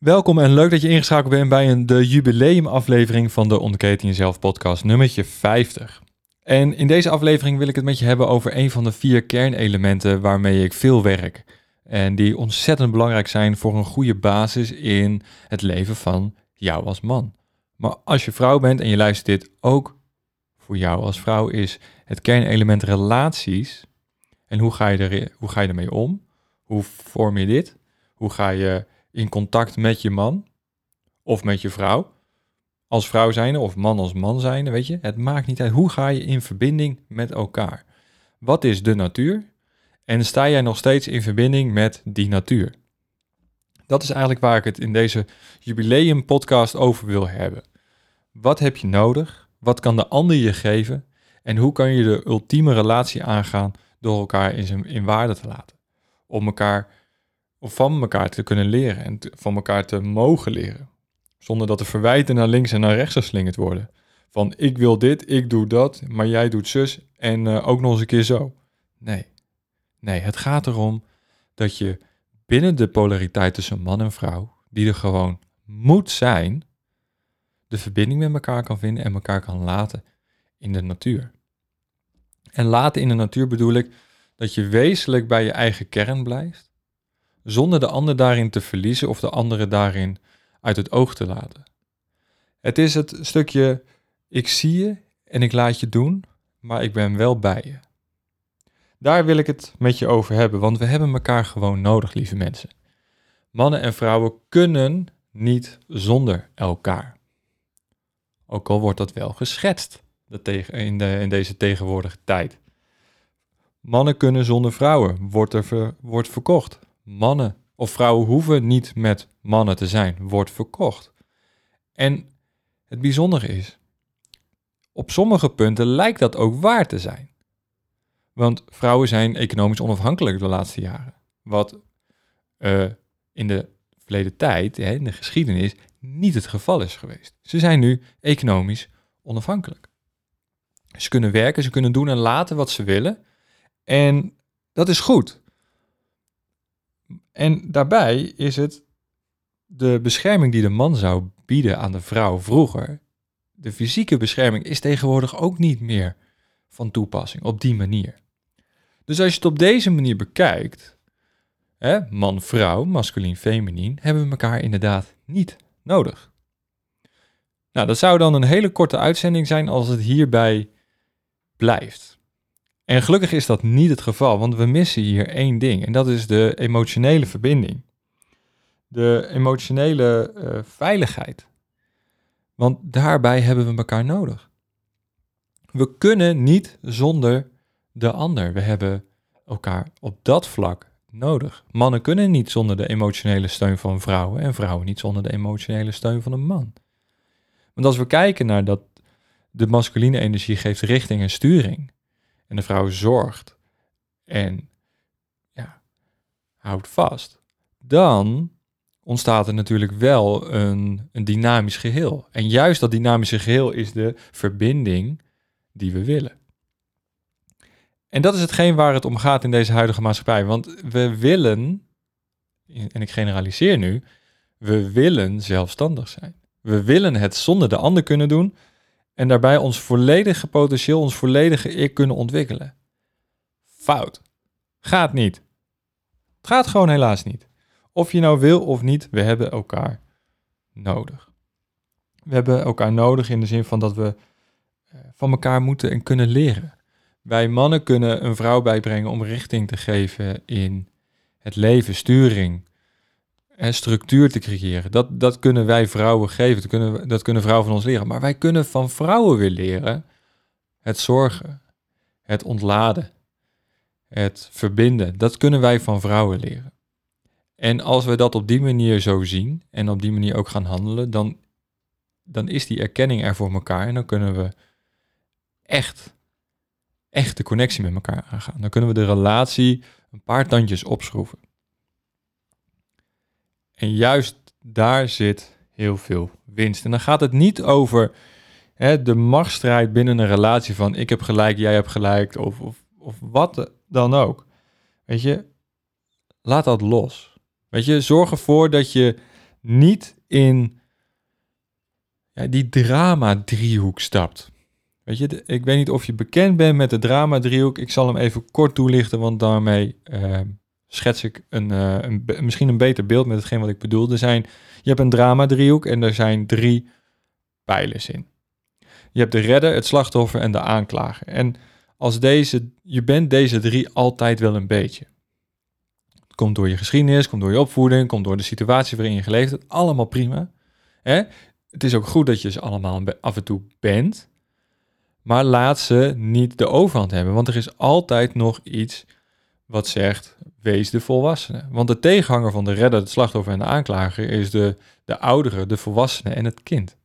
Welkom en leuk dat je ingeschakeld bent bij een, de jubileumaflevering van de Onderketen Jezelf podcast, nummertje 50. En in deze aflevering wil ik het met je hebben over een van de vier kernelementen waarmee ik veel werk. En die ontzettend belangrijk zijn voor een goede basis in het leven van jou als man. Maar als je vrouw bent en je luistert dit ook voor jou als vrouw, is het kernelement relaties. En hoe ga je, er, hoe ga je ermee om? Hoe vorm je dit? Hoe ga je in contact met je man of met je vrouw. Als vrouw zijnde of man als man zijnde, weet je. Het maakt niet uit. Hoe ga je in verbinding met elkaar? Wat is de natuur? En sta jij nog steeds in verbinding met die natuur? Dat is eigenlijk waar ik het in deze jubileum podcast over wil hebben. Wat heb je nodig? Wat kan de ander je geven? En hoe kan je de ultieme relatie aangaan door elkaar in, zijn, in waarde te laten? Om elkaar of van elkaar te kunnen leren en van elkaar te mogen leren. Zonder dat de verwijten naar links en naar rechts geslingerd worden. Van ik wil dit, ik doe dat, maar jij doet zus en uh, ook nog eens een keer zo. Nee. Nee, het gaat erom dat je binnen de polariteit tussen man en vrouw, die er gewoon moet zijn, de verbinding met elkaar kan vinden en elkaar kan laten in de natuur. En laten in de natuur bedoel ik dat je wezenlijk bij je eigen kern blijft zonder de ander daarin te verliezen of de andere daarin uit het oog te laten. Het is het stukje, ik zie je en ik laat je doen, maar ik ben wel bij je. Daar wil ik het met je over hebben, want we hebben elkaar gewoon nodig, lieve mensen. Mannen en vrouwen kunnen niet zonder elkaar. Ook al wordt dat wel geschetst in, de, in deze tegenwoordige tijd. Mannen kunnen zonder vrouwen, wordt er wordt verkocht mannen of vrouwen hoeven niet met mannen te zijn, wordt verkocht. En het bijzondere is, op sommige punten lijkt dat ook waar te zijn. Want vrouwen zijn economisch onafhankelijk de laatste jaren. Wat uh, in de verleden tijd, in de geschiedenis, niet het geval is geweest. Ze zijn nu economisch onafhankelijk. Ze kunnen werken, ze kunnen doen en laten wat ze willen. En dat is goed. En daarbij is het de bescherming die de man zou bieden aan de vrouw vroeger. De fysieke bescherming is tegenwoordig ook niet meer van toepassing op die manier. Dus als je het op deze manier bekijkt, man-vrouw, masculien-feminien, hebben we elkaar inderdaad niet nodig. Nou, dat zou dan een hele korte uitzending zijn als het hierbij blijft. En gelukkig is dat niet het geval, want we missen hier één ding en dat is de emotionele verbinding. De emotionele uh, veiligheid. Want daarbij hebben we elkaar nodig. We kunnen niet zonder de ander. We hebben elkaar op dat vlak nodig. Mannen kunnen niet zonder de emotionele steun van vrouwen en vrouwen niet zonder de emotionele steun van een man. Want als we kijken naar dat de masculine energie geeft richting en sturing, en de vrouw zorgt en ja, houdt vast, dan ontstaat er natuurlijk wel een, een dynamisch geheel. En juist dat dynamische geheel is de verbinding die we willen. En dat is hetgeen waar het om gaat in deze huidige maatschappij. Want we willen, en ik generaliseer nu, we willen zelfstandig zijn. We willen het zonder de ander kunnen doen en daarbij ons volledige potentieel, ons volledige ik kunnen ontwikkelen. Fout. Gaat niet. Het gaat gewoon helaas niet. Of je nou wil of niet, we hebben elkaar nodig. We hebben elkaar nodig in de zin van dat we van elkaar moeten en kunnen leren. Wij mannen kunnen een vrouw bijbrengen om richting te geven in het leven, sturing, en structuur te creëren. Dat, dat kunnen wij vrouwen geven, dat kunnen, dat kunnen vrouwen van ons leren. Maar wij kunnen van vrouwen weer leren het zorgen, het ontladen, het verbinden. Dat kunnen wij van vrouwen leren. En als we dat op die manier zo zien en op die manier ook gaan handelen, dan, dan is die erkenning er voor elkaar en dan kunnen we echt, echt de connectie met elkaar aangaan. Dan kunnen we de relatie een paar tandjes opschroeven. En juist daar zit heel veel winst. En dan gaat het niet over hè, de machtsstrijd binnen een relatie van ik heb gelijk, jij hebt gelijk, of, of, of wat dan ook. Weet je, laat dat los. Weet je, zorg ervoor dat je niet in ja, die drama-driehoek stapt. Weet je, ik weet niet of je bekend bent met de drama-driehoek. Ik zal hem even kort toelichten, want daarmee uh, schets ik een, uh, een, misschien een beter beeld met hetgeen wat ik bedoel. Er zijn, je hebt een drama-driehoek en er zijn drie pijlers in. Je hebt de redder, het slachtoffer en de aanklager. En als deze, je bent deze drie altijd wel een beetje. Het komt door je geschiedenis, komt door je opvoeding, komt door de situatie waarin je geleefd hebt. Allemaal prima. Hè? Het is ook goed dat je ze allemaal af en toe bent. Maar laat ze niet de overhand hebben. Want er is altijd nog iets wat zegt, wees de volwassene. Want de tegenhanger van de redder, het slachtoffer en de aanklager is de, de oudere, de volwassene en het kind.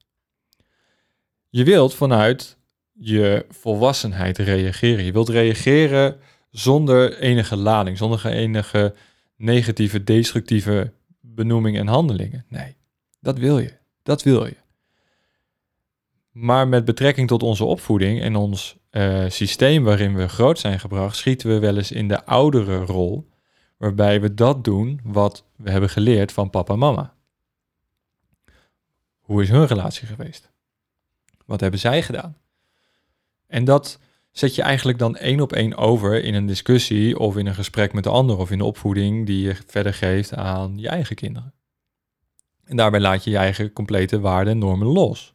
Je wilt vanuit je volwassenheid reageren. Je wilt reageren zonder enige lading, zonder enige negatieve, destructieve benoeming en handelingen. Nee, dat wil je. Dat wil je. Maar met betrekking tot onze opvoeding en ons uh, systeem waarin we groot zijn gebracht, schieten we wel eens in de oudere rol, waarbij we dat doen wat we hebben geleerd van papa en mama. Hoe is hun relatie geweest? Wat hebben zij gedaan? En dat zet je eigenlijk dan één op één over in een discussie of in een gesprek met de ander of in de opvoeding die je verder geeft aan je eigen kinderen. En daarbij laat je je eigen complete waarden en normen los.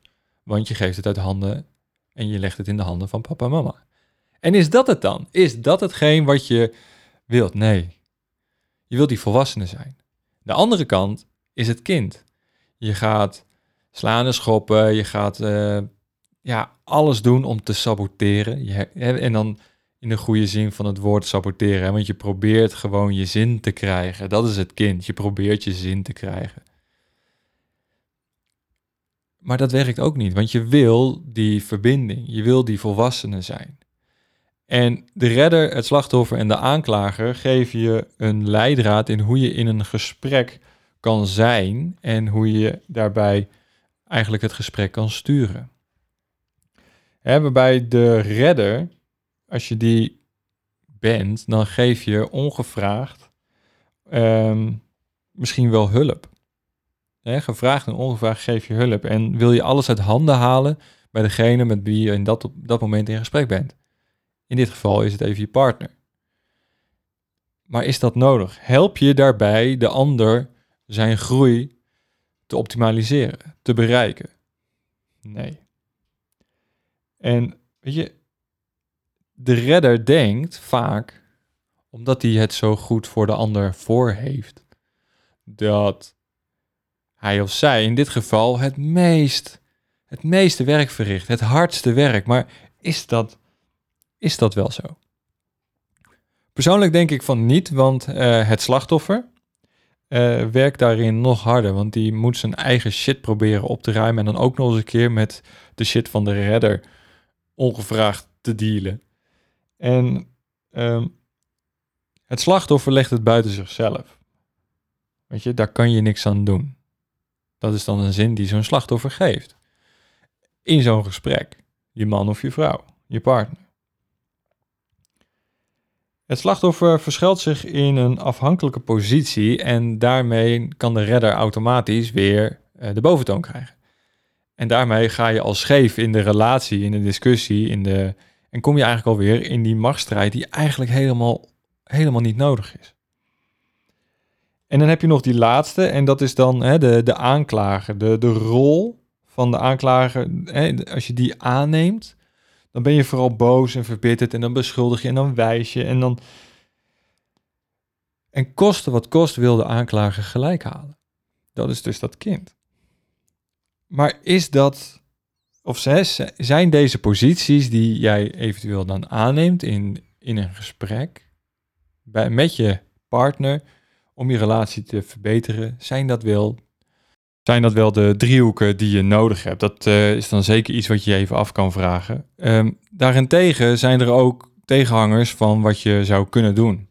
Want je geeft het uit handen en je legt het in de handen van papa en mama. En is dat het dan? Is dat hetgeen wat je wilt? Nee. Je wilt die volwassene zijn. De andere kant is het kind. Je gaat slaan en schoppen, je gaat uh, ja, alles doen om te saboteren. Je, en dan in de goede zin van het woord saboteren. Want je probeert gewoon je zin te krijgen. Dat is het kind. Je probeert je zin te krijgen. Maar dat werkt ook niet, want je wil die verbinding, je wil die volwassene zijn. En de redder, het slachtoffer en de aanklager geven je een leidraad in hoe je in een gesprek kan zijn en hoe je daarbij eigenlijk het gesprek kan sturen. Hè, waarbij de redder, als je die bent, dan geef je ongevraagd ehm, misschien wel hulp. Gevraagd en ongevraagd geef je hulp. En wil je alles uit handen halen bij degene met wie je in dat, dat moment in gesprek bent. In dit geval is het even je partner. Maar is dat nodig? Help je daarbij de ander zijn groei te optimaliseren, te bereiken? Nee. En weet je, de redder denkt vaak, omdat hij het zo goed voor de ander voor heeft, dat hij of zij in dit geval het meest, het meeste werk verricht, het hardste werk. Maar is dat, is dat wel zo? Persoonlijk denk ik van niet, want uh, het slachtoffer uh, werkt daarin nog harder. Want die moet zijn eigen shit proberen op te ruimen. En dan ook nog eens een keer met de shit van de redder ongevraagd te dealen. En um, het slachtoffer legt het buiten zichzelf. Weet je, daar kan je niks aan doen. Dat is dan een zin die zo'n slachtoffer geeft. In zo'n gesprek. Je man of je vrouw, je partner. Het slachtoffer verschuilt zich in een afhankelijke positie en daarmee kan de redder automatisch weer eh, de boventoon krijgen. En daarmee ga je al scheef in de relatie, in de discussie, in de, en kom je eigenlijk alweer in die machtsstrijd die eigenlijk helemaal, helemaal niet nodig is. En dan heb je nog die laatste, en dat is dan hè, de, de aanklager. De, de rol van de aanklager, hè, als je die aanneemt, dan ben je vooral boos en verbitterd en dan beschuldig je en dan wijs je en dan... En koste wat kost wil de aanklager gelijk halen. Dat is dus dat kind. Maar is dat, of zijn deze posities die jij eventueel dan aanneemt in, in een gesprek bij, met je partner om je relatie te verbeteren, zijn dat wel, zijn dat wel de driehoeken die je nodig hebt? Dat uh, is dan zeker iets wat je even af kan vragen. Um, daarentegen zijn er ook tegenhangers van wat je zou kunnen doen.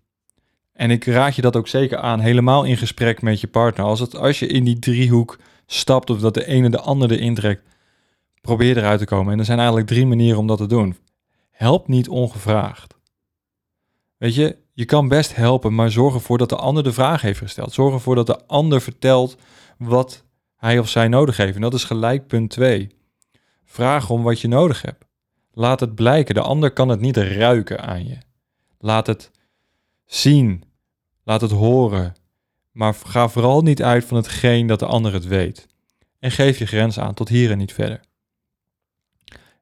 En ik raad je dat ook zeker aan, helemaal in gesprek met je partner. Als, het, als je in die driehoek stapt of dat de ene de andere trekt, probeer eruit te komen. En er zijn eigenlijk drie manieren om dat te doen. Help niet ongevraagd. Weet je, je kan best helpen, maar zorg ervoor dat de ander de vraag heeft gesteld. Zorg ervoor dat de ander vertelt wat hij of zij nodig heeft. En dat is gelijk punt 2. Vraag om wat je nodig hebt. Laat het blijken. De ander kan het niet ruiken aan je. Laat het zien. Laat het horen. Maar ga vooral niet uit van hetgeen dat de ander het weet. En geef je grens aan tot hier en niet verder.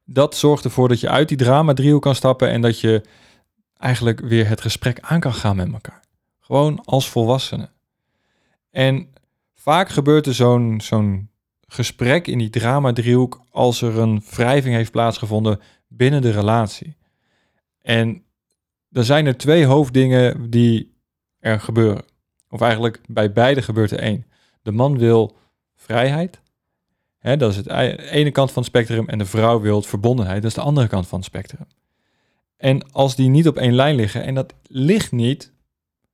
Dat zorgt ervoor dat je uit die drama driehoek kan stappen en dat je eigenlijk weer het gesprek aan kan gaan met elkaar. Gewoon als volwassenen. En vaak gebeurt er zo'n gesprek in die drama-driehoek als er een wrijving heeft plaatsgevonden binnen de relatie. En er zijn er twee hoofddingen die er gebeuren. Of eigenlijk bij beide gebeurt er één. De man wil vrijheid. Dat is het ene kant van het spectrum. En de vrouw wil verbondenheid. Dat is de andere kant van het spectrum. En als die niet op één lijn liggen, en dat ligt niet,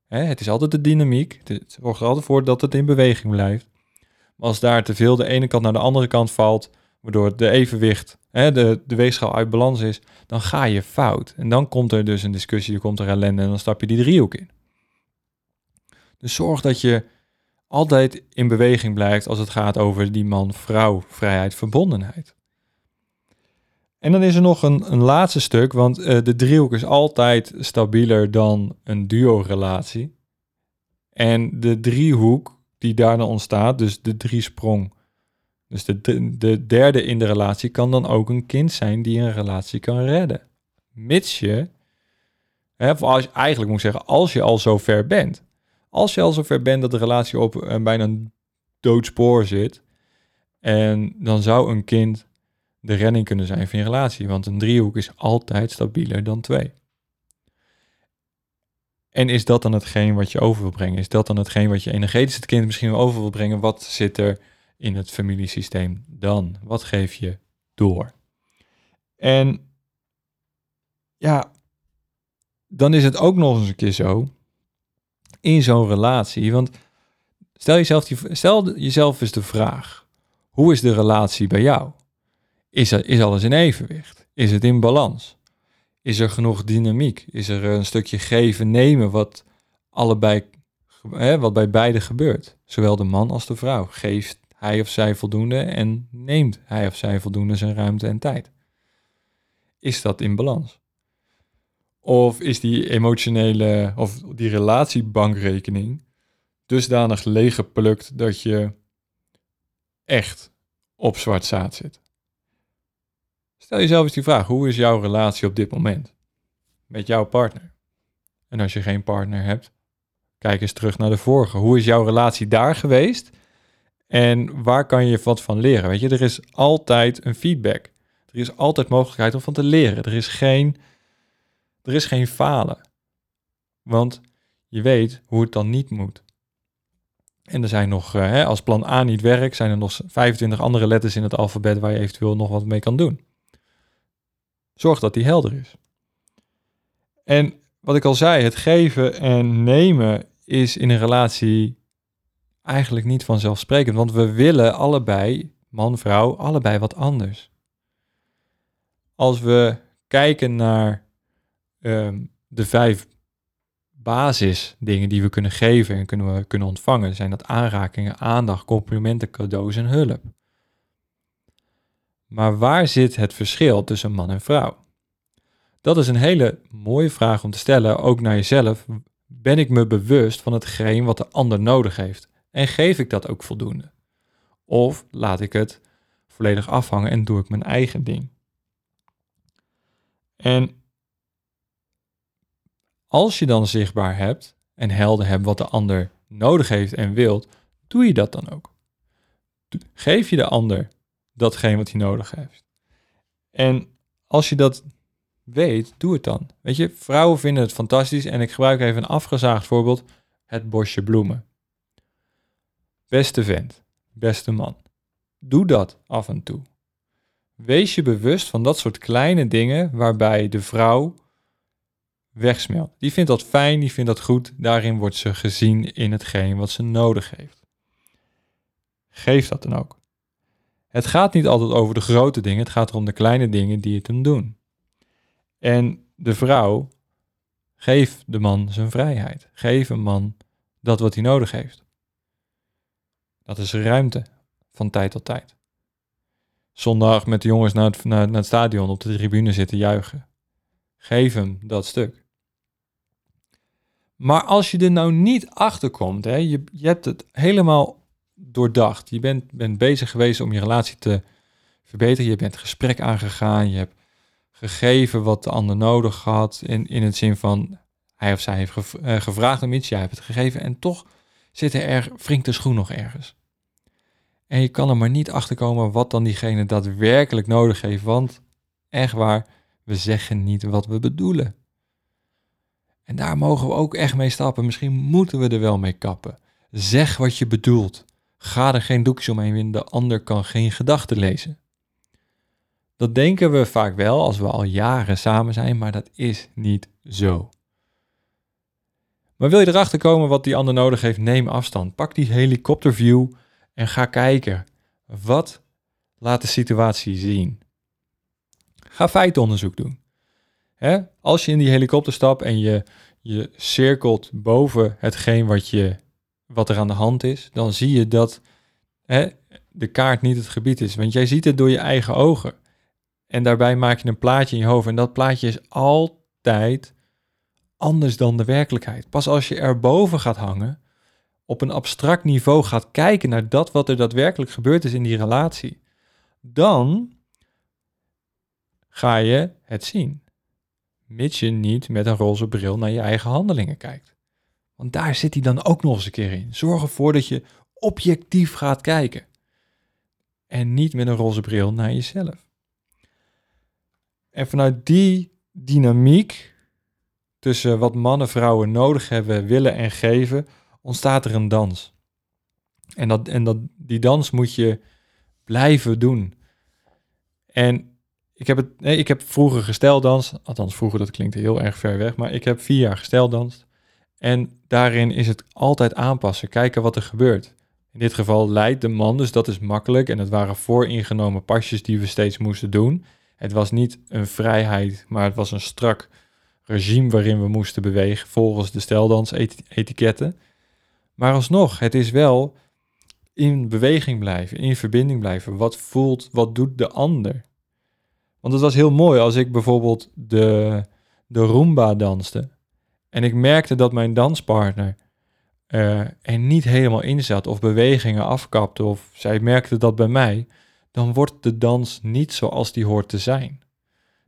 hè, het is altijd de dynamiek, het zorgt er altijd voor dat het in beweging blijft. Maar als daar te veel de ene kant naar de andere kant valt, waardoor de evenwicht, hè, de, de weegschaal uit balans is, dan ga je fout. En dan komt er dus een discussie, er komt er ellende en dan stap je die driehoek in. Dus zorg dat je altijd in beweging blijft als het gaat over die man-vrouw, vrijheid, verbondenheid. En dan is er nog een, een laatste stuk, want uh, de driehoek is altijd stabieler dan een duo-relatie. En de driehoek die daarna ontstaat, dus de driesprong, dus de, de, derde in de relatie, kan dan ook een kind zijn die een relatie kan redden. Mits je, hè, of eigenlijk moet ik zeggen, als je al zo ver bent. Als je al zo ver bent dat de relatie op een bijna een doodspoor zit, en dan zou een kind de redding kunnen zijn van je relatie. Want een driehoek is altijd stabieler dan twee. En is dat dan hetgeen wat je over wil brengen? Is dat dan hetgeen wat je energetisch het kind misschien over wil brengen? Wat zit er in het familiesysteem dan? Wat geef je door? En ja, dan is het ook nog eens een keer zo in zo'n relatie. Want stel jezelf, die, stel jezelf eens de vraag: hoe is de relatie bij jou? Is, is alles in evenwicht? Is het in balans? Is er genoeg dynamiek? Is er een stukje geven, nemen wat allebei, hè, wat bij beide gebeurt? Zowel de man als de vrouw. Geeft hij of zij voldoende en neemt hij of zij voldoende zijn ruimte en tijd? Is dat in balans? Of is die emotionele of die relatiebankrekening dusdanig leeggeplukt dat je echt op zwart zaad zit? Stel jezelf eens die vraag: hoe is jouw relatie op dit moment met jouw partner? En als je geen partner hebt, kijk eens terug naar de vorige. Hoe is jouw relatie daar geweest? En waar kan je wat van leren? Weet je, er is altijd een feedback. Er is altijd mogelijkheid om van te leren. Er is geen, er is geen falen. Want je weet hoe het dan niet moet. En er zijn nog, eh, hè, als plan A niet werkt, zijn er nog 25 andere letters in het alfabet waar je eventueel nog wat mee kan doen. Zorg dat die helder is. En wat ik al zei, het geven en nemen is in een relatie eigenlijk niet vanzelfsprekend, want we willen allebei, man, vrouw, allebei wat anders. Als we kijken naar ehm, de vijf basisdingen die we kunnen geven en kunnen, we, kunnen ontvangen, zijn dat aanrakingen, aandacht, complimenten, cadeaus en hulp. Maar waar zit het verschil tussen man en vrouw? Dat is een hele mooie vraag om te stellen, ook naar jezelf. Ben ik me bewust van hetgeen wat de ander nodig heeft? En geef ik dat ook voldoende? Of laat ik het volledig afhangen en doe ik mijn eigen ding? En als je dan zichtbaar hebt en helder hebt wat de ander nodig heeft en wilt, doe je dat dan ook. Geef je de ander datgene wat hij nodig heeft. En als je dat weet, doe het dan. Weet je, vrouwen vinden het fantastisch en ik gebruik even een afgezaagd voorbeeld: het bosje bloemen. Beste vent, beste man, doe dat af en toe. Wees je bewust van dat soort kleine dingen waarbij de vrouw wegsmelt. Die vindt dat fijn, die vindt dat goed. Daarin wordt ze gezien in hetgeen wat ze nodig heeft. Geef dat dan ook. Het gaat niet altijd over de grote dingen, het gaat om de kleine dingen die het hem doen. En de vrouw, geef de man zijn vrijheid. Geef een man dat wat hij nodig heeft. Dat is ruimte van tijd tot tijd. Zondag met de jongens naar het, naar, het stadion op de tribune zitten juichen. Geef hem dat stuk. Maar als je er nou niet achter komt, je, je hebt het helemaal doordacht. Je bent, bent bezig geweest om je relatie te verbeteren. Je bent gesprek aangegaan. Je hebt gegeven wat de ander nodig had. In, in het zin van hij of zij heeft eh, gevraagd om iets. Jij hebt het gegeven. En toch zit er, er wringt de schoen nog ergens. En je kan er maar niet achter komen wat dan diegene daadwerkelijk nodig heeft. Want echt waar, we zeggen niet wat we bedoelen. En daar mogen we ook echt mee stappen. Misschien moeten we er wel mee kappen. Zeg wat je bedoelt. Ga er geen doekjes omheen winnen, de ander kan geen gedachten lezen. Dat denken we vaak wel als we al jaren samen zijn, maar dat is niet zo. Maar wil je erachter komen wat die ander nodig heeft, neem afstand. Pak die helikopterview en ga kijken. Wat laat de situatie zien? Ga feitenonderzoek doen. Als je in die helikopter stapt en je, je cirkelt boven hetgeen wat, je, wat er aan de hand is, dan zie je dat hè, de kaart niet het gebied is. Want jij ziet het door je eigen ogen. En daarbij maak je een plaatje in je hoofd. En dat plaatje is altijd anders dan de werkelijkheid. Pas als je erboven gaat hangen, op een abstract niveau gaat kijken naar dat wat er daadwerkelijk gebeurd is in die relatie, dan ga je het zien mits je niet met een roze bril naar je eigen handelingen kijkt. Want daar zit hij dan ook nog eens een keer in. Zorg ervoor dat je objectief gaat kijken. En niet met een roze bril naar jezelf. En vanuit die dynamiek tussen wat mannen vrouwen nodig hebben, willen en geven, ontstaat er een dans. En, dat, en dat, die dans moet je blijven doen. En ik heb, het, nee, ik heb vroeger gesteldanst. Althans, vroeger, dat klinkt heel erg ver weg. Maar ik heb vier jaar gesteldanst. En daarin is het altijd aanpassen. Kijken wat er gebeurt. In dit geval leidt de man, dus dat is makkelijk. En het waren vooringenomen pasjes die we steeds moesten doen. Het was niet een vrijheid, maar het was een strak regime waarin we moesten bewegen volgens de steldans-etiketten. Maar alsnog, het is wel in beweging blijven, in verbinding blijven. Wat voelt, wat doet de ander? Want het was heel mooi als ik bijvoorbeeld de, de Roomba danste. En ik merkte dat mijn danspartner uh, er niet helemaal in zat of bewegingen afkapte of zij merkte dat bij mij. Dan wordt de dans niet zoals die hoort te zijn.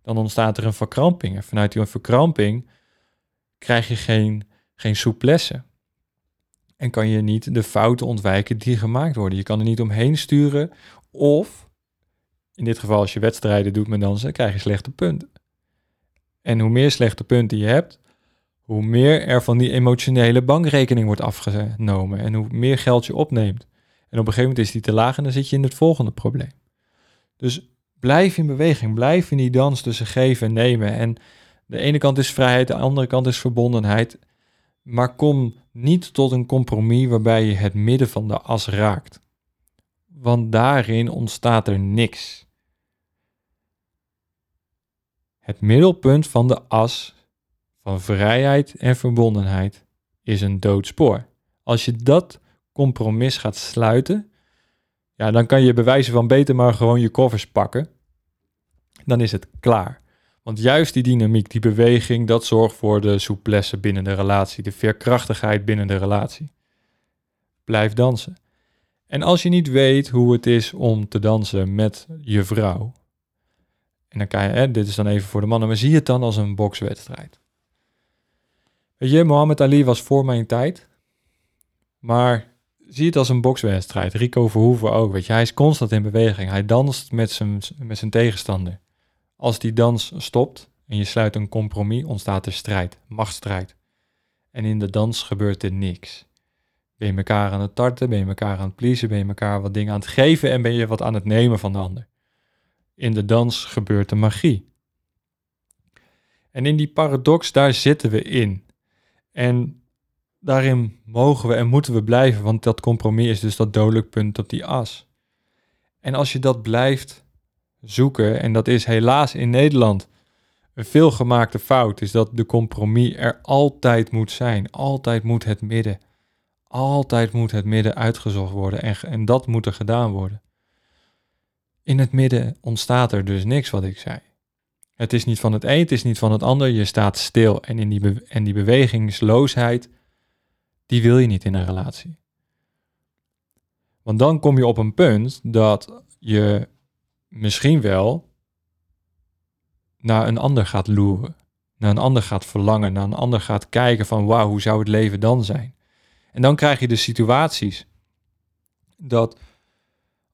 Dan ontstaat er een verkramping. En vanuit die verkramping krijg je geen, geen souplesse. En kan je niet de fouten ontwijken die gemaakt worden. Je kan er niet omheen sturen of in dit geval als je wedstrijden doet met dansen, krijg je slechte punten. En hoe meer slechte punten je hebt, hoe meer er van die emotionele bankrekening wordt afgenomen en hoe meer geld je opneemt. En op een gegeven moment is die te laag en dan zit je in het volgende probleem. Dus blijf in beweging, blijf in die dans tussen geven en nemen. En de ene kant is vrijheid, de andere kant is verbondenheid. Maar kom niet tot een compromis waarbij je het midden van de as raakt. Want daarin ontstaat er niks. Het middelpunt van de as van vrijheid en verbondenheid is een doodspoor. Als je dat compromis gaat sluiten, ja, dan kan je bewijzen van beter maar gewoon je koffers pakken. Dan is het klaar. Want juist die dynamiek, die beweging, dat zorgt voor de souplesse binnen de relatie, de veerkrachtigheid binnen de relatie. Blijf dansen. En als je niet weet hoe het is om te dansen met je vrouw, En dan kan je, hè, dit is dan even voor de mannen, maar zie het dan als een bokswedstrijd. Weet je, Mohammed Ali was voor mijn tijd. Maar zie het als een bokswedstrijd. Rico Verhoeven ook, weet je. Hij is constant in beweging. Hij danst met zijn, met zijn tegenstander. Als die dans stopt en je sluit een compromis, ontstaat er strijd, machtsstrijd. En in de dans gebeurt er niks. Ben je elkaar aan het tarten, ben je elkaar aan het pleasen, ben je elkaar wat dingen aan het geven en ben je wat aan het nemen van de ander. In de dans gebeurt de magie. En in die paradox, daar zitten we in. En daarin mogen we en moeten we blijven, want dat compromis is dus dat dodelijk punt op die as. En als je dat blijft zoeken, en dat is helaas in Nederland een veelgemaakte fout, is dat de compromis er altijd moet zijn. Altijd moet het midden. Altijd moet het midden uitgezocht worden en, en dat moet er gedaan worden. In het midden ontstaat er dus niks wat ik zei. Het is niet van het een, het is niet van het ander. Je staat stil. En, in die, en die bewegingsloosheid, die wil je niet in een relatie. Want dan kom je op een punt dat je misschien wel naar een ander gaat loeren. Naar een ander gaat verlangen. Naar een ander gaat kijken van wauw, hoe zou het leven dan zijn? En dan krijg je de situaties dat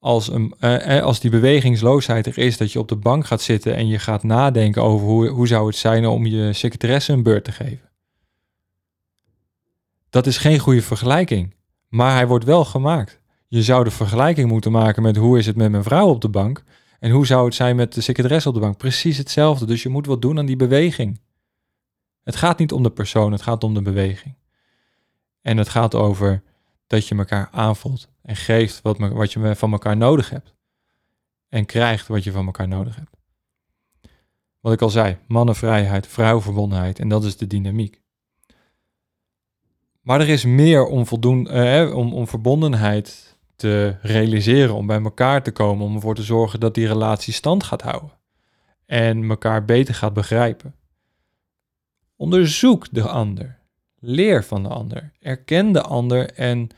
als, een, eh, eh, als die bewegingsloosheid er is, dat je op de bank gaat zitten en je gaat nadenken over hoe, hoe zou het zijn om je secretaresse een beurt te geven. Dat is geen goede vergelijking, maar hij wordt wel gemaakt. Je zou de vergelijking moeten maken met hoe is het met mijn vrouw op de bank en hoe zou het zijn met de secretaresse op de bank. Precies hetzelfde, dus je moet wat doen aan die beweging. Het gaat niet om de persoon, het gaat om de beweging. En het gaat over dat je elkaar aanvoelt en geeft wat, wat je van elkaar nodig hebt. En krijgt wat je van elkaar nodig hebt. Wat ik al zei, mannenvrijheid, vrouwverbondenheid en dat is de dynamiek. Maar er is meer om, voldoen, eh, om, om verbondenheid te realiseren, om bij elkaar te komen, om ervoor te zorgen dat die relatie stand gaat houden. En elkaar beter gaat begrijpen. Onderzoek de ander. Leer van de ander. Erken de ander en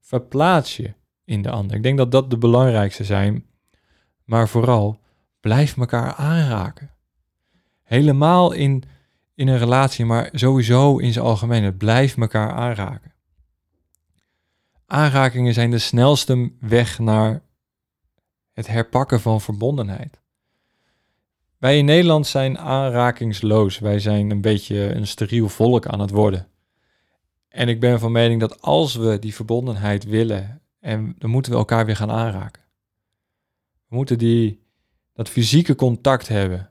verplaats je in de ander. Ik denk dat dat de belangrijkste zijn. Maar vooral, blijf elkaar aanraken. Helemaal in, in een relatie, maar sowieso in zijn algemeen. Blijf elkaar aanraken. Aanrakingen zijn de snelste weg naar het herpakken van verbondenheid. Wij in Nederland zijn aanrakingsloos. Wij zijn een beetje een steriel volk aan het worden. En ik ben van mening dat als we die verbondenheid willen, en dan moeten we elkaar weer gaan aanraken. We moeten die, dat fysieke contact hebben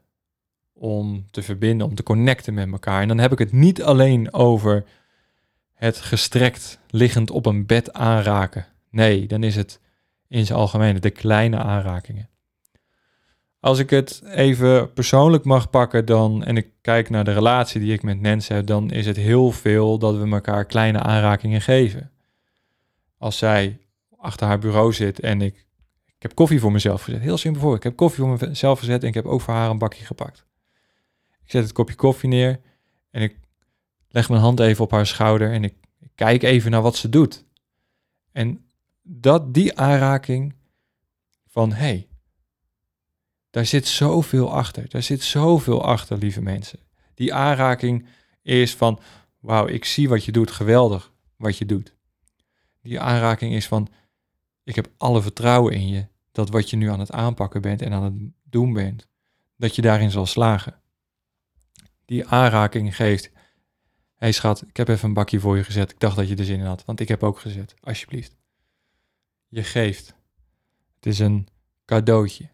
om te verbinden, om te connecten met elkaar. En dan heb ik het niet alleen over het gestrekt liggend op een bed aanraken. Nee, dan is het in zijn algemeen de kleine aanrakingen. Als ik het even persoonlijk mag pakken dan, en ik kijk naar de relatie die ik met Nancy heb, dan is het heel veel dat we elkaar kleine aanrakingen geven. Als zij achter haar bureau zit en ik, ik heb koffie voor mezelf gezet. Heel simpel voor. Ik heb koffie voor mezelf gezet en ik heb ook voor haar een bakje gepakt. Ik zet het kopje koffie neer en ik leg mijn hand even op haar schouder en ik, ik kijk even naar wat ze doet. En dat die aanraking van hey, daar zit zoveel achter. Daar zit zoveel achter, lieve mensen. Die aanraking is van, wauw, ik zie wat je doet, geweldig wat je doet. Die aanraking is van, ik heb alle vertrouwen in je, dat wat je nu aan het aanpakken bent en aan het doen bent, dat je daarin zal slagen. Die aanraking geeft, hé hey schat, ik heb even een bakje voor je gezet, ik dacht dat je er zin in had, want ik heb ook gezet, alsjeblieft. Je geeft. Het is een cadeautje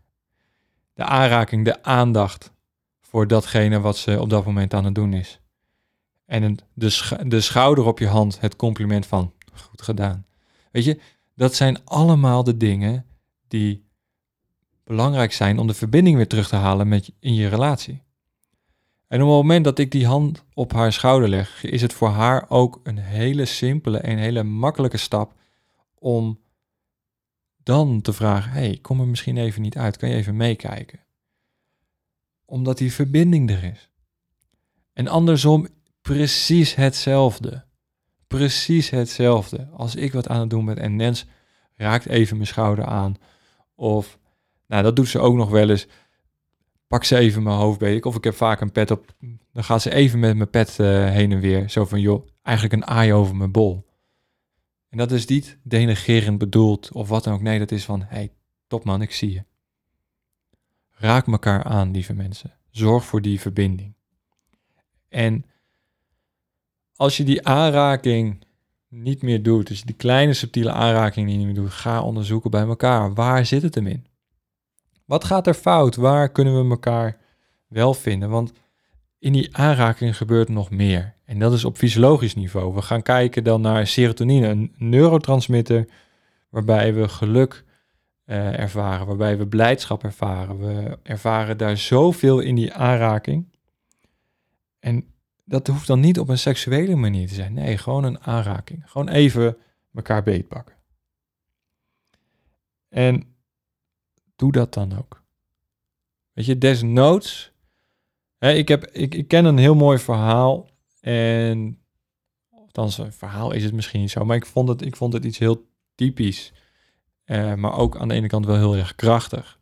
de aanraking, de aandacht voor datgene wat ze op dat moment aan het doen is. En de, de schouder op je hand, het compliment van goed gedaan. Weet je, dat zijn allemaal de dingen die belangrijk zijn om de verbinding weer terug te halen met, in je relatie. En op het moment dat ik die hand op haar schouder leg, is het voor haar ook een hele simpele en hele makkelijke stap om dan te vragen, hey, kom er misschien even niet uit, kan je even meekijken? Omdat die verbinding er is. En andersom precies hetzelfde. Precies hetzelfde. Als ik wat aan het doen ben en Nens raakt even mijn schouder aan. Of, nou dat doet ze ook nog wel eens. pak ze even mijn hoofd, Of ik heb vaak een pet op, dan gaat ze even met mijn pet uh, heen en weer. Zo van, joh, eigenlijk een aai over mijn bol. En dat is niet denigerend bedoeld of wat dan ook. Nee, dat is van, hey, top man, ik zie je. Raak elkaar aan, lieve mensen. Zorg voor die verbinding. En als je die aanraking niet meer doet, dus die kleine subtiele aanraking die je niet meer doet, ga onderzoeken bij elkaar. Waar zit het hem in? Wat gaat er fout? Waar kunnen we elkaar wel vinden? Want in die aanraking gebeurt nog meer. En dat is op fysiologisch niveau. We gaan kijken dan naar serotonine, een neurotransmitter waarbij we geluk uh, ervaren, waarbij we blijdschap ervaren. We ervaren daar zoveel in die aanraking. En dat hoeft dan niet op een seksuele manier te zijn. Nee, gewoon een aanraking. Gewoon even elkaar beetpakken. En doe dat dan ook. Weet je, desnoods. Ik, heb, ik, ken een heel mooi verhaal. En. Althans, een verhaal is het misschien niet zo. Maar ik vond het, ik vond het iets heel typisch. Uh, maar ook aan de ene kant wel heel erg krachtig.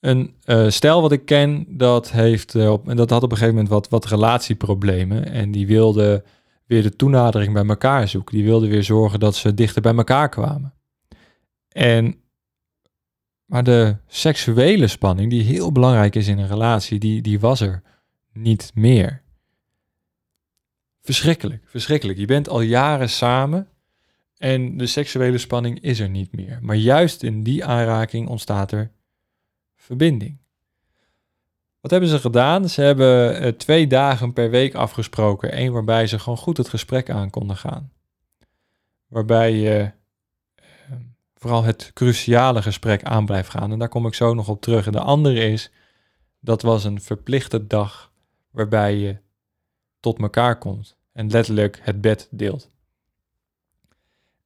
Een uh, stel wat ik ken, dat, heeft, uh, op, en dat had op een gegeven moment wat, wat relatieproblemen. En die wilde weer de toenadering bij elkaar zoeken. Die wilde weer zorgen dat ze dichter bij elkaar kwamen. En, maar de seksuele spanning, die heel belangrijk is in een relatie, die, die was er niet meer. Verschrikkelijk, verschrikkelijk. Je bent al jaren samen en de seksuele spanning is er niet meer. Maar juist in die aanraking ontstaat er verbinding. Wat hebben ze gedaan? Ze hebben uh, twee dagen per week afgesproken. Eén waarbij ze gewoon goed het gesprek aan konden gaan. Waarbij je uh, vooral het cruciale gesprek aan blijft gaan. En daar kom ik zo nog op terug. En de andere is, dat was een verplichte dag waarbij je tot elkaar komt. En letterlijk het bed deelt.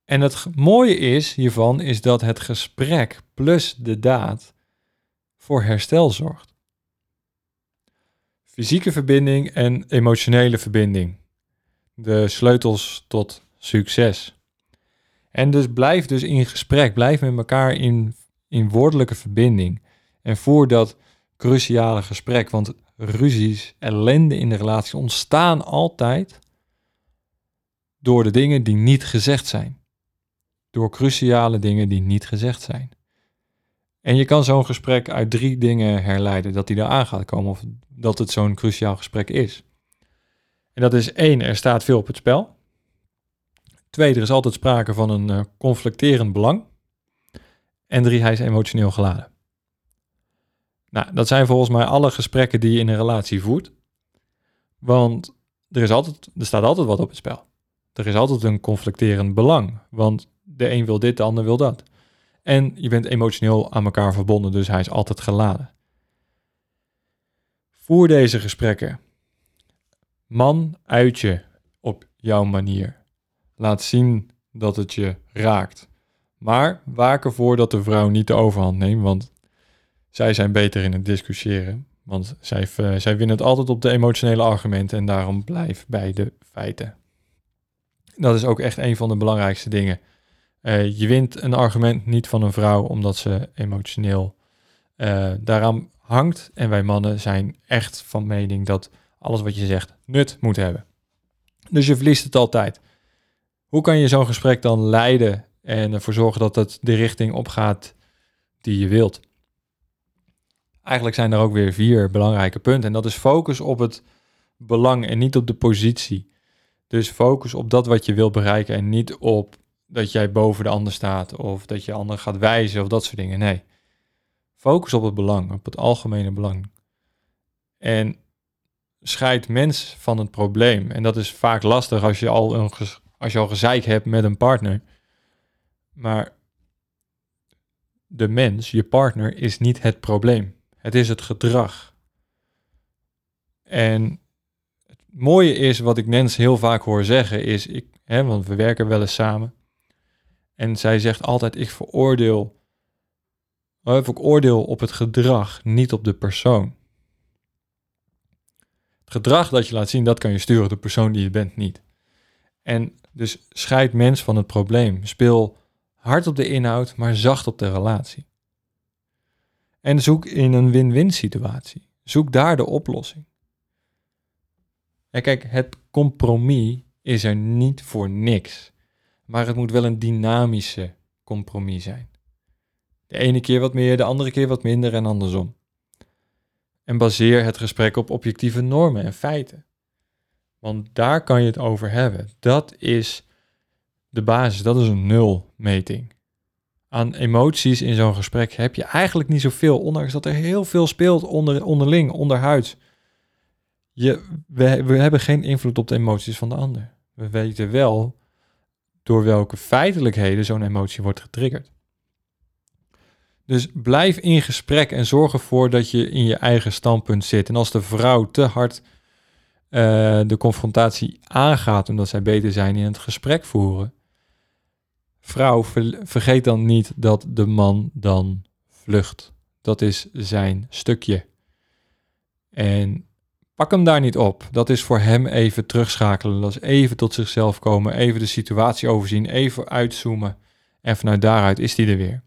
En het mooie is hiervan is dat het gesprek plus de daad voor herstel zorgt. Fysieke verbinding en emotionele verbinding. De sleutels tot succes. En dus blijf dus in gesprek, blijf met elkaar in, in woordelijke verbinding. En voer dat cruciale gesprek, want ruzies, ellende in de relatie ontstaan altijd door de dingen die niet gezegd zijn. Door cruciale dingen die niet gezegd zijn. En je kan zo'n gesprek uit drie dingen herleiden dat die aan gaat komen of dat het zo'n cruciaal gesprek is. En dat is één, er staat veel op het spel. Twee, er is altijd sprake van een uh, conflicterend belang. En drie, hij is emotioneel geladen. Nou, dat zijn volgens mij alle gesprekken die je in een relatie voert. Want er, is altijd, er staat altijd wat op het spel. Er is altijd een conflicterend belang. Want de een wil dit, de ander wil dat. En je bent emotioneel aan elkaar verbonden, dus hij is altijd geladen. Voer deze gesprekken. Man, uit je op jouw manier. Laat zien dat het je raakt. Maar waak ervoor dat de vrouw niet de overhand neemt, want zij zijn beter in het discussiëren. Want zij, uh, zij winnen het altijd op de emotionele argumenten en daarom blijf bij de feiten. Dat is ook echt een van de belangrijkste dingen. Uh, je wint een argument niet van een vrouw omdat ze emotioneel uh, daaraan hangt. En wij mannen zijn echt van mening dat alles wat je zegt nut moet hebben. Dus je verliest het altijd. Hoe kan je zo'n gesprek dan leiden en ervoor zorgen dat het de richting opgaat die je wilt? Eigenlijk zijn er ook weer vier belangrijke punten. En dat is focus op het belang en niet op de positie. Dus focus op dat wat je wil bereiken en niet op dat jij boven de ander staat of dat je ander gaat wijzen of dat soort dingen. Nee. Focus op het belang, op het algemene belang. En scheid mens van het probleem. En dat is vaak lastig als je al, een, als je al gezeik hebt met een partner. Maar de mens, je partner, is niet het probleem. Het is het gedrag. En het mooie is, wat ik Nens heel vaak hoor zeggen, is, ik, hè, want we werken wel eens samen. En zij zegt altijd, ik veroordeel, of ik oordeel op het gedrag, niet op de persoon. Het gedrag dat je laat zien, dat kan je sturen, de persoon die je bent niet. En dus scheid mens van het probleem. Speel hard op de inhoud, maar zacht op de relatie. En zoek in een win-win situatie. Zoek daar de oplossing. En kijk, het compromis is er niet voor niks. Maar het moet wel een dynamische compromis zijn. De ene keer wat meer, de andere keer wat minder en andersom. En baseer het gesprek op objectieve normen en feiten. Want daar kan je het over hebben. Dat is de basis, dat is een nulmeting. Aan emoties in zo'n gesprek heb je eigenlijk niet zoveel, ondanks dat er heel veel speelt onder, onderling, onderhuids. Je, we, we hebben geen invloed op de emoties van de ander. We weten wel door welke feitelijkheden zo'n emotie wordt getriggerd. Dus blijf in gesprek en zorg ervoor dat je in je eigen standpunt zit. En als de vrouw te hard uh, de confrontatie aangaat omdat zij beter zijn in het gesprek voeren, vrouw, vergeet dan niet dat de man dan vlucht. Dat is zijn stukje. En pak hem daar niet op. Dat is voor hem even terugschakelen. Dat is even tot zichzelf komen, even de situatie overzien, even uitzoomen. En vanuit daaruit is hij er weer.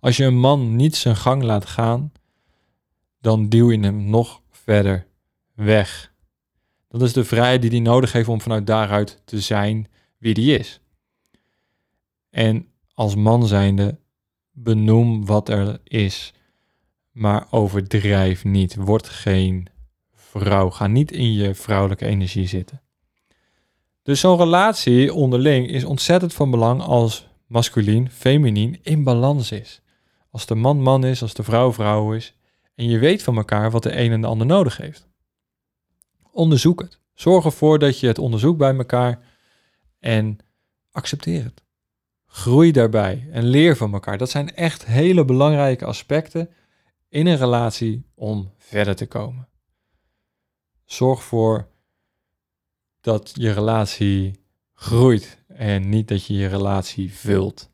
Als je een man niet zijn gang laat gaan, dan duw je hem nog verder weg. Dat is de vrijheid die hij nodig heeft om vanuit daaruit te zijn wie hij is. En als man zijnde, benoem wat er is, maar overdrijf niet. Word geen vrouw. Ga niet in je vrouwelijke energie zitten. Dus zo'n relatie onderling is ontzettend van belang als masculien, feminien in balans is. Als de man man is, als de vrouw vrouw is. En je weet van elkaar wat de een en de ander nodig heeft. Onderzoek het. Zorg ervoor dat je het onderzoekt bij elkaar en accepteer het. Groei daarbij en leer van elkaar. Dat zijn echt hele belangrijke aspecten in een relatie om verder te komen. Zorg voor dat je relatie groeit en niet dat je je relatie vult.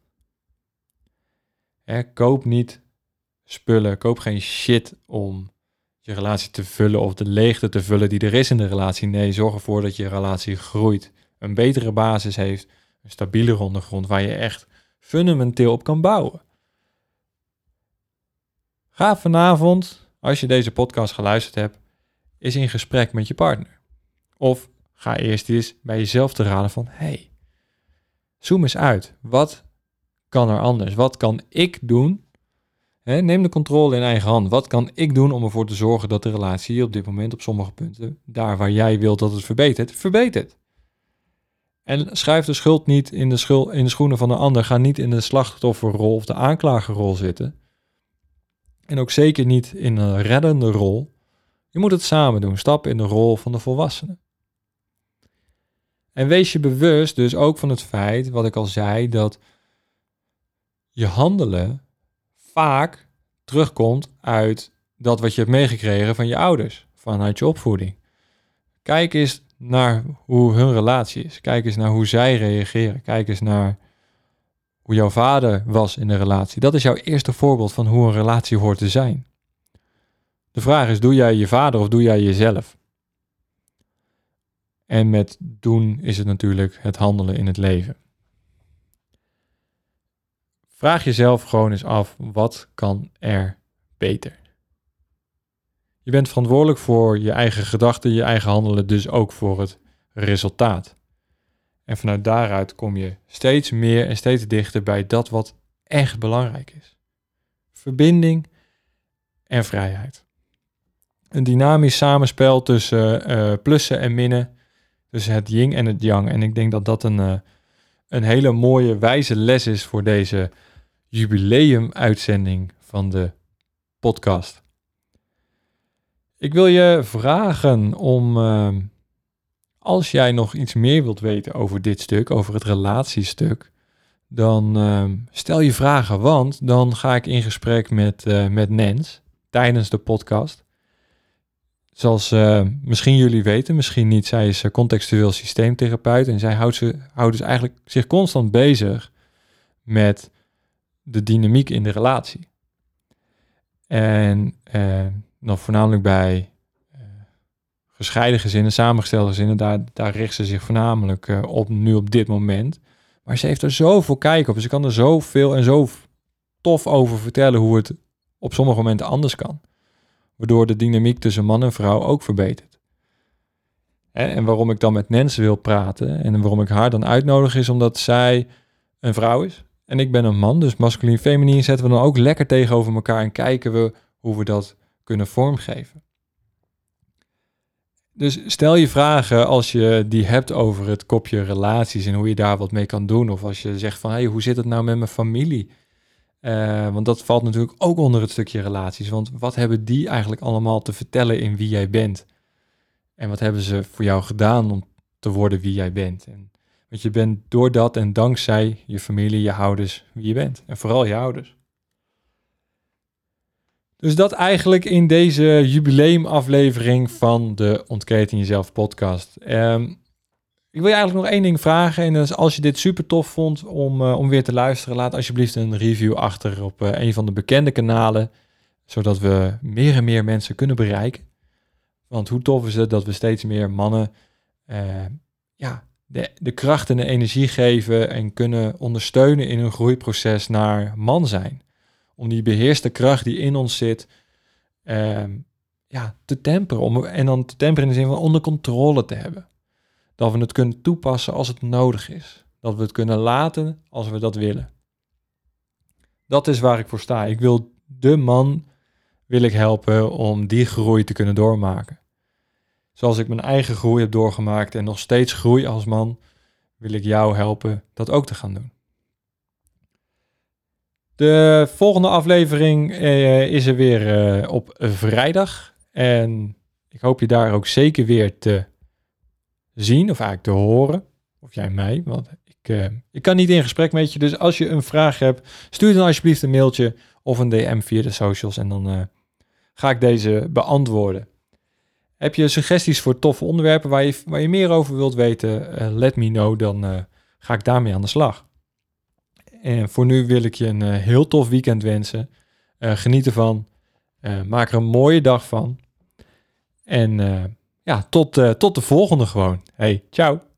koop niet spullen, koop geen shit om je relatie te vullen of de leegte te vullen die er is in de relatie. Nee, zorg ervoor dat je relatie groeit, een betere basis heeft een stabiele ondergrond waar je echt fundamenteel op kan bouwen. Ga vanavond, als je deze podcast geluisterd hebt, eens in gesprek met je partner. Of ga eerst eens bij jezelf te raden van, hey, zoom eens uit. Wat kan er anders? Wat kan ik doen? Neem de controle in eigen hand. Wat kan ik doen om ervoor te zorgen dat de relatie op dit moment op sommige punten, daar waar jij wilt dat het verbetert, verbetert? En schrijf de schuld niet in de, schuld, in de schoenen van de ander. Ga niet in de slachtofferrol of de aanklagerrol zitten. En ook zeker niet in een reddende rol. Je moet het samen doen. Stap in de rol van de volwassene. En wees je bewust dus ook van het feit, wat ik al zei, dat je handelen vaak terugkomt uit dat wat je hebt meegekregen van je ouders, vanuit je opvoeding. Kijk eens naar hoe hun relatie is. Kijk eens naar hoe zij reageren. Kijk eens naar hoe jouw vader was in de relatie. Dat is jouw eerste voorbeeld van hoe een relatie hoort te zijn. De vraag is, doe jij je vader of doe jij jezelf? En met doen is het natuurlijk het handelen in het leven. Vraag jezelf gewoon eens af, wat kan er beter? Je bent verantwoordelijk voor je eigen gedachten, je eigen handelen, dus ook voor het resultaat. En vanuit daaruit kom je steeds meer en steeds dichter bij dat wat echt belangrijk is. Verbinding en vrijheid. Een dynamisch samenspel tussen uh, plussen en minnen, tussen het yin en het yang. En ik denk dat dat een, uh, een hele mooie, wijze les is voor deze jubileum-uitzending van de podcast. Ik wil je vragen om, ehm, als jij nog iets meer wilt weten over dit stuk, over het relatiestuk, dan ehm, stel je vragen, want dan ga ik in gesprek met, uh, met Nens tijdens de podcast. Zoals misschien jullie weten, misschien niet, zij is contextueel systeemtherapeut en zij houdt, ze, houdt dus eigenlijk zich constant bezig met de dynamiek in de relatie. En uh, nog voornamelijk bij uh, gescheiden gezinnen, samengestelde gezinnen, daar, daar richt ze zich voornamelijk uh, op nu op dit moment. Maar ze heeft er zoveel kijk op. Ze kan er zoveel en zo tof over vertellen hoe het op sommige momenten anders kan. Waardoor de dynamiek tussen man en vrouw ook verbetert. En waarom ik dan met Nancy wil praten en waarom ik haar dan uitnodig is omdat zij een vrouw is en ik ben een man. Dus masculin feminien zetten we dan ook lekker tegenover elkaar en kijken we hoe we dat kunnen vormgeven. Dus stel je vragen als je die hebt over het kopje relaties en hoe je daar wat mee kan doen. Of als je zegt van, hey, hoe zit het nou met mijn familie? Uh, want dat valt natuurlijk ook onder het stukje relaties. Want wat hebben die eigenlijk allemaal te vertellen in wie jij bent? En wat hebben ze voor jou gedaan om te worden wie jij bent? En, je bent door dat en dankzij je familie, je ouders, wie je bent. En vooral je ouders. Dus dat eigenlijk in deze jubileumaflevering van de Ontketen Jezelf podcast. Um, ik wil je eigenlijk nog één ding vragen. En dat is als je dit super tof vond om, uh, om weer te luisteren, laat alsjeblieft een review achter op uh, een van de bekende kanalen. Zodat we meer en meer mensen kunnen bereiken. Want hoe tof is het dat we steeds meer mannen uh, ja, de, de kracht en de energie geven en kunnen ondersteunen in hun groeiproces naar man zijn om die beheerste kracht die in ons zit, uh, ja, te temperen. Om, en dan te temperen in de zin van onder controle te hebben. Dat we het kunnen toepassen als het nodig is. Dat we het kunnen laten als we dat willen. Dat is waar ik voor sta. Ik wil de man wil ik helpen om die groei te kunnen doormaken. Zoals ik mijn eigen groei heb doorgemaakt en nog steeds groei als man, wil ik jou helpen dat ook te gaan doen. De volgende aflevering uh, is er weer uh, op vrijdag. En ik hoop je daar ook zeker weer te zien, of eigenlijk te horen. Of jij mij, want ik, uh, ik kan niet in gesprek met je. Dus als je een vraag hebt, stuur dan alsjeblieft een mailtje of een DM via de socials. En dan ga ik deze beantwoorden. Heb je suggesties voor toffe onderwerpen waar je, waar je meer over wilt weten? let me know, dan ga ik daarmee aan de slag. En voor nu wil ik je een uh, heel tof weekend wensen. Geniet ervan. Maak er een mooie dag van. En ja, tot, tot de volgende gewoon. Hey, ciao.